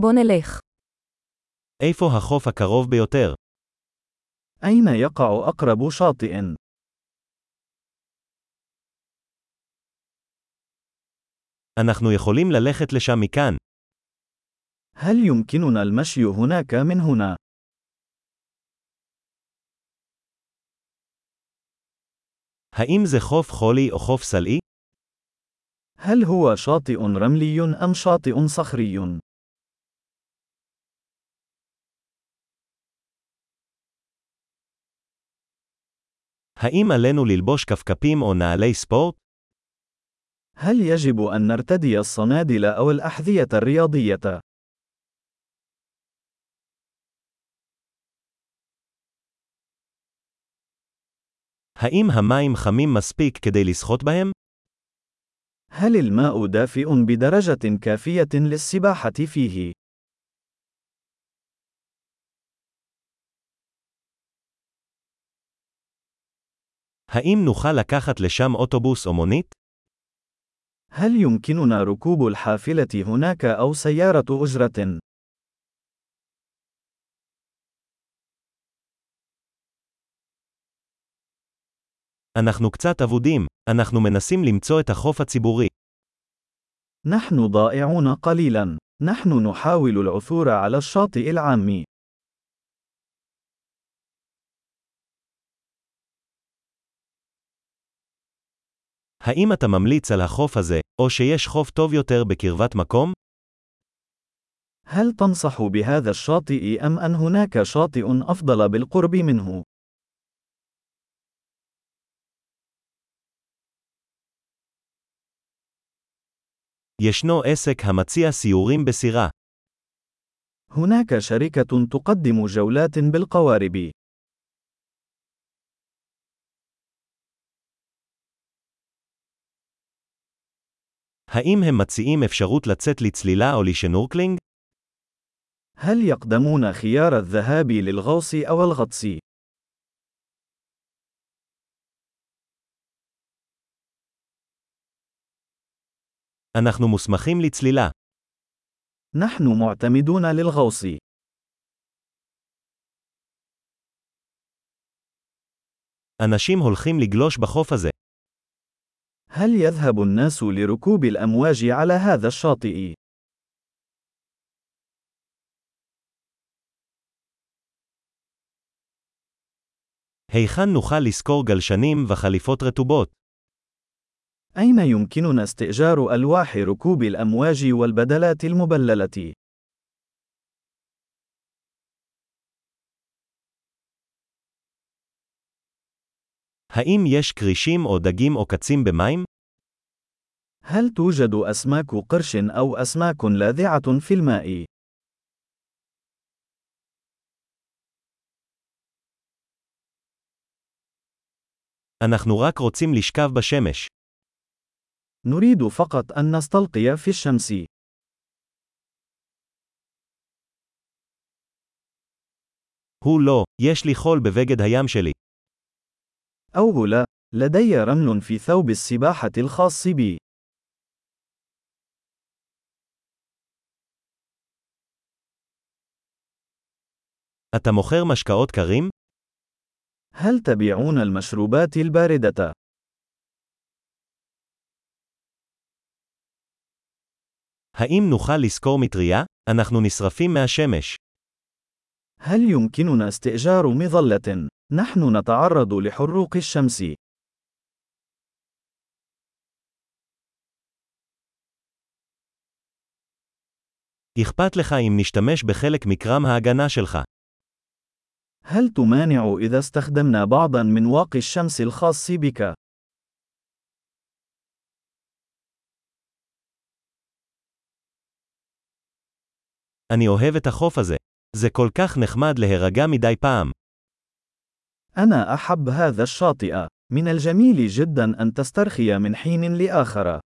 בוא נלך. איפה החוף הקרוב ביותר? أين يقع أقرب شاطئ؟ אנחנו יכולים ללכת לשם מכאן. هل يمكننا المشي هناك من هنا؟ האם זה חוף חולי או חוף סלעי? هل هو شاطئ رملي أم شاطئ صخري؟ האם עלינו ללבוש כפכפים או נעלי ספורט? هل يجب أن نرتدي الصنادل أو الأحذية الرياضية؟ האם המים חמים מספיק כדי לשחות בהם? هل الماء دافئ بدرجة كافية للسباحة فيه؟ האם נוכל לקחת לשם אוטובוס או מונית? هل يمكننا ركوب الحافلة هناك أو سيارة أجرة؟ אנחנו קצת אבודים, אנחנו מנסים למצוא את החוף הציבורי. نحن ضائعون قليلا. نحن نحاول العثور على الشاطئ العام. האם אתה ממליץ על החוף הזה, או שיש חוף טוב יותר בקרבת מקום? هل تنصح بهذا الشاطئ أم أن هناك شاطئ أفضل بالقرب منه؟ ישנו עסק המציע סיורים בסירה. هناك شركة تقدم جولات بالقوارب. האם הם מציעים אפשרות לצאת לצלילה או לשנורקלינג? هل يقدمون خيار الذهاب للغوص أو الغطس؟ אנחנו מוסמכים לצלילה. نحن معتمدون للغوص. אנשים הולכים לגלוש בחוף הזה. هل يذهب الناس لركوب الأمواج على هذا الشاطئ؟ היכן נוכל לשכור גלשנים וחליפות רטובות? أين يمكننا استئجار ألواح ركوب الأمواج والبدلات المبللة؟ האם יש כרישים או דגים עוקצים במים? هل توجد أسماك قرش أو أسماك لاذعة في الماء؟ אנחנו רק רוצים לשכב בשמש. نريد فقط أن نستلقي في الشمس. הוא לא, יש לי חול בבגד הים שלי. أو لا، لدي رمل في ثوب السباحة الخاص بي. אתה מוכר משקאות קרים? هل تبيعون المشروبات الباردة؟ האם נוכל לשכור מטריה? אנחנו נשרפים מהשמש. هل يمكننا استئجار مظلة؟ نحن نتعرض لحروق الشمس. אכפת לך אם נשתמש בחלק מקרם ההגנה שלך. هل تمانع إذا استخدمنا بعضا من واقي الشمس الخاص بك؟ אני אוהב את החוף הזה. זה כל כך נחמד להירגע מדי פעם. أنا أحب هذا الشاطئ. من الجميل جدا أن تسترخي من حين لآخر.